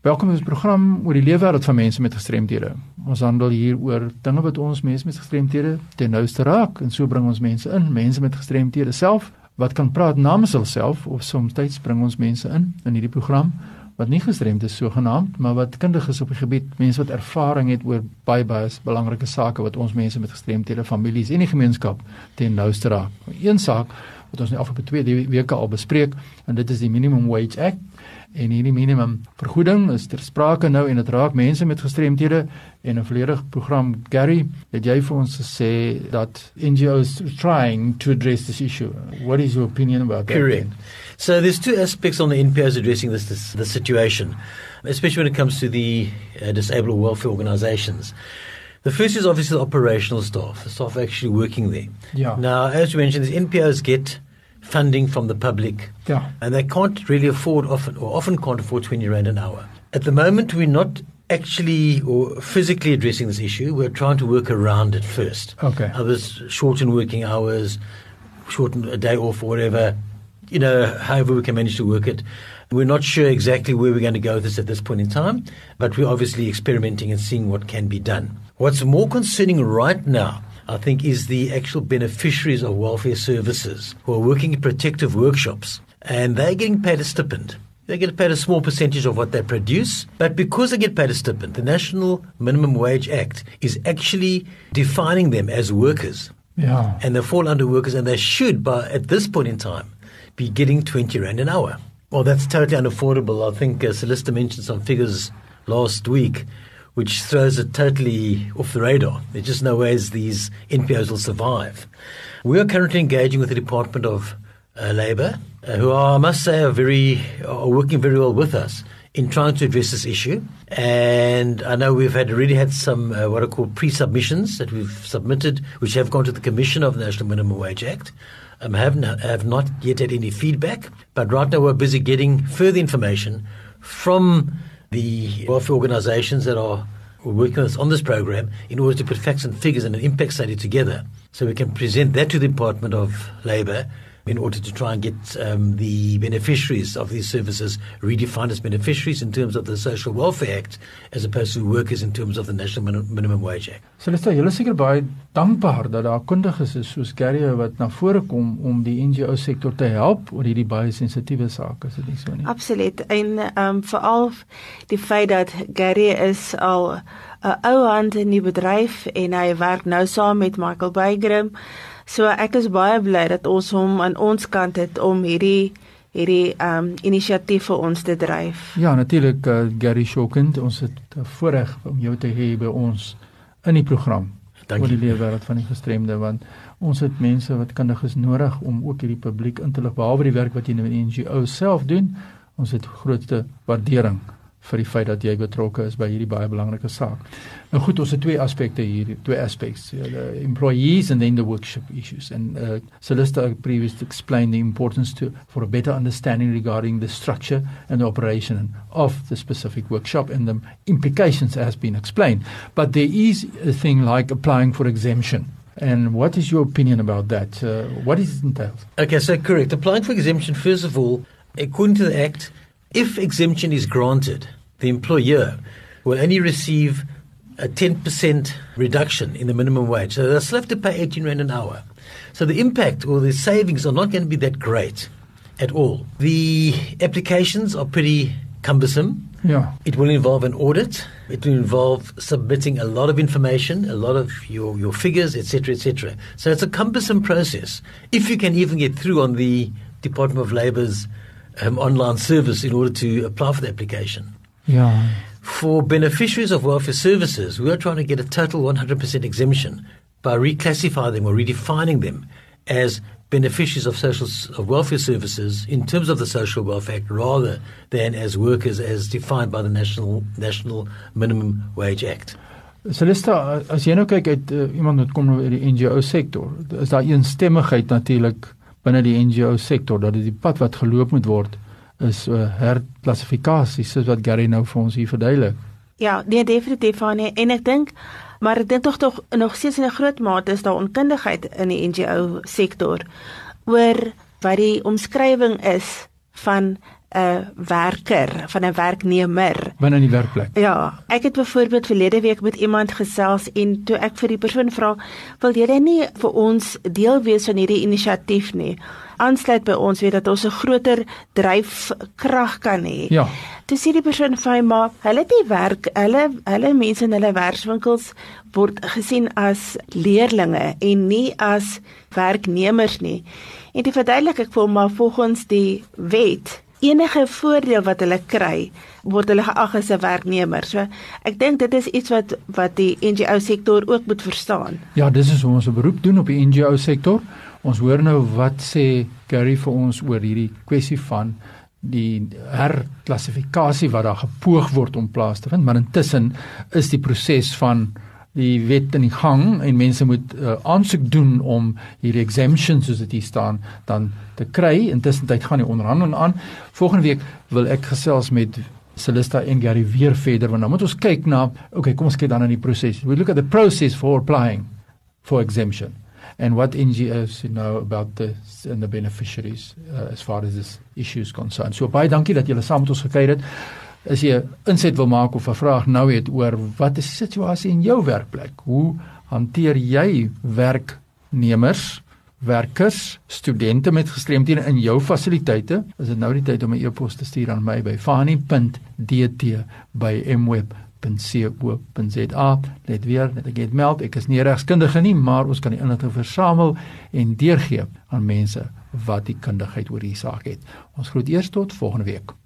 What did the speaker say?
Welkom by ons program oor die leefwêreld van mense met gestremthede. Ons handel hier oor dinge wat ons mense met gestremthede ten nouste raak en so bring ons mense in, mense met gestremthede self wat kan praat namens hulself of soms tyd bring ons mense in in hierdie program wat nie gestremd is sogenaamd, maar wat kundig is op die gebied, mense wat ervaring het oor baie baie belangrike sake wat ons mense met gestremthede, families en die gemeenskap ten nouste raak. Een saak wat ons nou afgelope 2 weke al bespreek en dit is die Minimum Wage Act. En hierdie minimum vergoeding is ter sprake nou en dit raak mense met gestremthede. En 'n volledige program Gary het jy vir ons gesê dat NGOs trying to address this issue. What is your opinion about that? Correct. so there's two aspects on the NPOs addressing this this the situation especially when it comes to the uh, disabled welfare organizations The first is obviously the operational staff, the staff actually working there. Yeah. Now, as you mentioned, these NPOs get funding from the public. Yeah. And they can't really afford often or often can't afford 20 rand an hour. At the moment we're not actually or physically addressing this issue. We're trying to work around it first. Okay. Others shorten working hours, shorten a day off or whatever. You know, however we can manage to work it. We're not sure exactly where we're going to go with this at this point in time, but we're obviously experimenting and seeing what can be done. What's more concerning right now I think, is the actual beneficiaries of welfare services who are working in protective workshops and they're getting paid a stipend. They get paid a small percentage of what they produce, but because they get paid a stipend, the National Minimum Wage Act is actually defining them as workers. Yeah. And they fall under workers, and they should, by at this point in time, be getting 20 Rand an hour. Well, that's totally unaffordable. I think uh, Celeste mentioned some figures last week which throws it totally off the radar. There's just no ways these NPOs will survive. We are currently engaging with the Department of uh, Labour, uh, who are, I must say, are very are working very well with us in trying to address this issue. And I know we've had already had some uh, what are called pre-submissions that we've submitted, which have gone to the Commission of the National Minimum Wage Act. Um, have, not, have not yet had any feedback, but right now we're busy getting further information from the welfare organisations that are working on this program in order to put facts and figures and an impact study together so we can present that to the Department of Labour in order to try and get um, the beneficiaries of these services redefined as beneficiaries in terms of the Social Welfare Act as opposed to workers in terms of the National Min Minimum Wage Act. So let's say julle seker baie dankbaar dat daar kundiges is soos Gary wat na vore kom om die NGO sektor te help oor hierdie baie sensitiewe sake, is dit nie so nie? Absoluut. En ehm um, veral die feit dat Gary is al 'n ou hand in die bedryf en hy werk nou saam met Michael Bygrim So ek is baie bly dat ons hom aan ons kant het om hierdie hierdie um inisiatief vir ons te dryf. Ja, natuurlik uh, Gary Shokend, ons het uh, voorreg om jou te hê by ons in die program. Dankie. oor die leefwêreld van die gestremde want ons het mense wat kundig is nodig om ook hierdie publiek in te lig behalwe die werk wat jy nou in die NGO self doen. Ons het grootste waardering vir die feit dat jy betrokke is by hierdie baie belangrike saak. Nou goed, ons het twee aspekte hier, twee aspects, uh, the employees and then the workshop issues. And uh, Celeste previously explained the importance to for a better understanding regarding the structure and the operation of the specific workshop and the implications has been explained. But there is a thing like applying for exemption. And what is your opinion about that? Uh, what is it entails? Okay, so correct. Applying for exemption, first of all, according to the Act, If exemption is granted, the employer will only receive a 10% reduction in the minimum wage. So they'll still have to pay 18 Rand an hour. So the impact or the savings are not going to be that great at all. The applications are pretty cumbersome. Yeah. It will involve an audit. It will involve submitting a lot of information, a lot of your, your figures, etc., etc. So it's a cumbersome process. If you can even get through on the Department of Labour's um, online service in order to apply for the application. Yeah. For beneficiaries of welfare services, we are trying to get a total 100% exemption by reclassifying them or redefining them as beneficiaries of social of welfare services in terms of the Social Welfare Act rather than as workers as defined by the National National Minimum Wage Act. Celeste, as jy nou kyk uit uh, iemand wat kom uit die NGO sektor, is daar eensstemmigheid natuurlik binne die NGO sektor dat dit die pad wat geloop moet word is uh, herklassifikasie soos wat Gary nou vir ons hier verduidelik. Ja, nee definitief van nie. en ek dink maar ek dink tog tog nog steeds in 'n groot mate is daar onkundigheid in die NGO sektor oor wat die omskrywing is van 'n werker, van 'n werknemer binne in die werkplek. Ja, ek het byvoorbeeld verlede week met iemand gesels en toe ek vir die persoon vra, "Wil jy nie vir ons deel wees van hierdie inisiatief nie?" Aansluit by ons weet dat ons 'n groter dryfkrag kan hê. Ja. Toe sê die persoon vir my, "Maar hulle het nie werk, hulle hulle mense in hulle werkswinkels word gesien as leerlinge en nie as werknemers nie." En dit verduidelik ek vir hom maar volgens die wet enige voordeel wat hulle kry word hulle geag as 'n werknemer. So ek dink dit is iets wat wat die NGO sektor ook moet verstaan. Ja, dis is hoe ons 'n beroep doen op die NGO sektor. Ons hoor nou wat sê Gary vir ons oor hierdie kwessie van die herklassifikasie wat daar gepoog word om plaas te vind, maar intussen is die proses van die wet in die gang en mense moet uh, aansoek doen om hierdie exemptions soos dit hier staan dan te kry. Intussen tyd gaan die onderhandeling aan. Volgende week wil ek gesels met Celesta en Gary weer verder want dan moet ons kyk na okay, kom ons kyk dan aan die proses. We look at the process for applying for exemption and what NGOs know about the and the beneficiaries uh, as far as this issue is concerned. So baie dankie dat julle saam met ons gekyk het as jy inset wil maak of 'n vraag nou het oor wat is die situasie in jou werkplek? Hoe hanteer jy werknemers, werkers, studente met gestremthede in jou fasiliteite? Is dit nou die tyd om 'n e-pos te stuur aan my by fani.dt@mweb.co.za. Let weer, net ek het meld, ek is nie regskundige nie, maar ons kan die inligting versamel en deurgee aan mense wat die kundigheid oor hierdie saak het. Ons groet eers tot volgende week.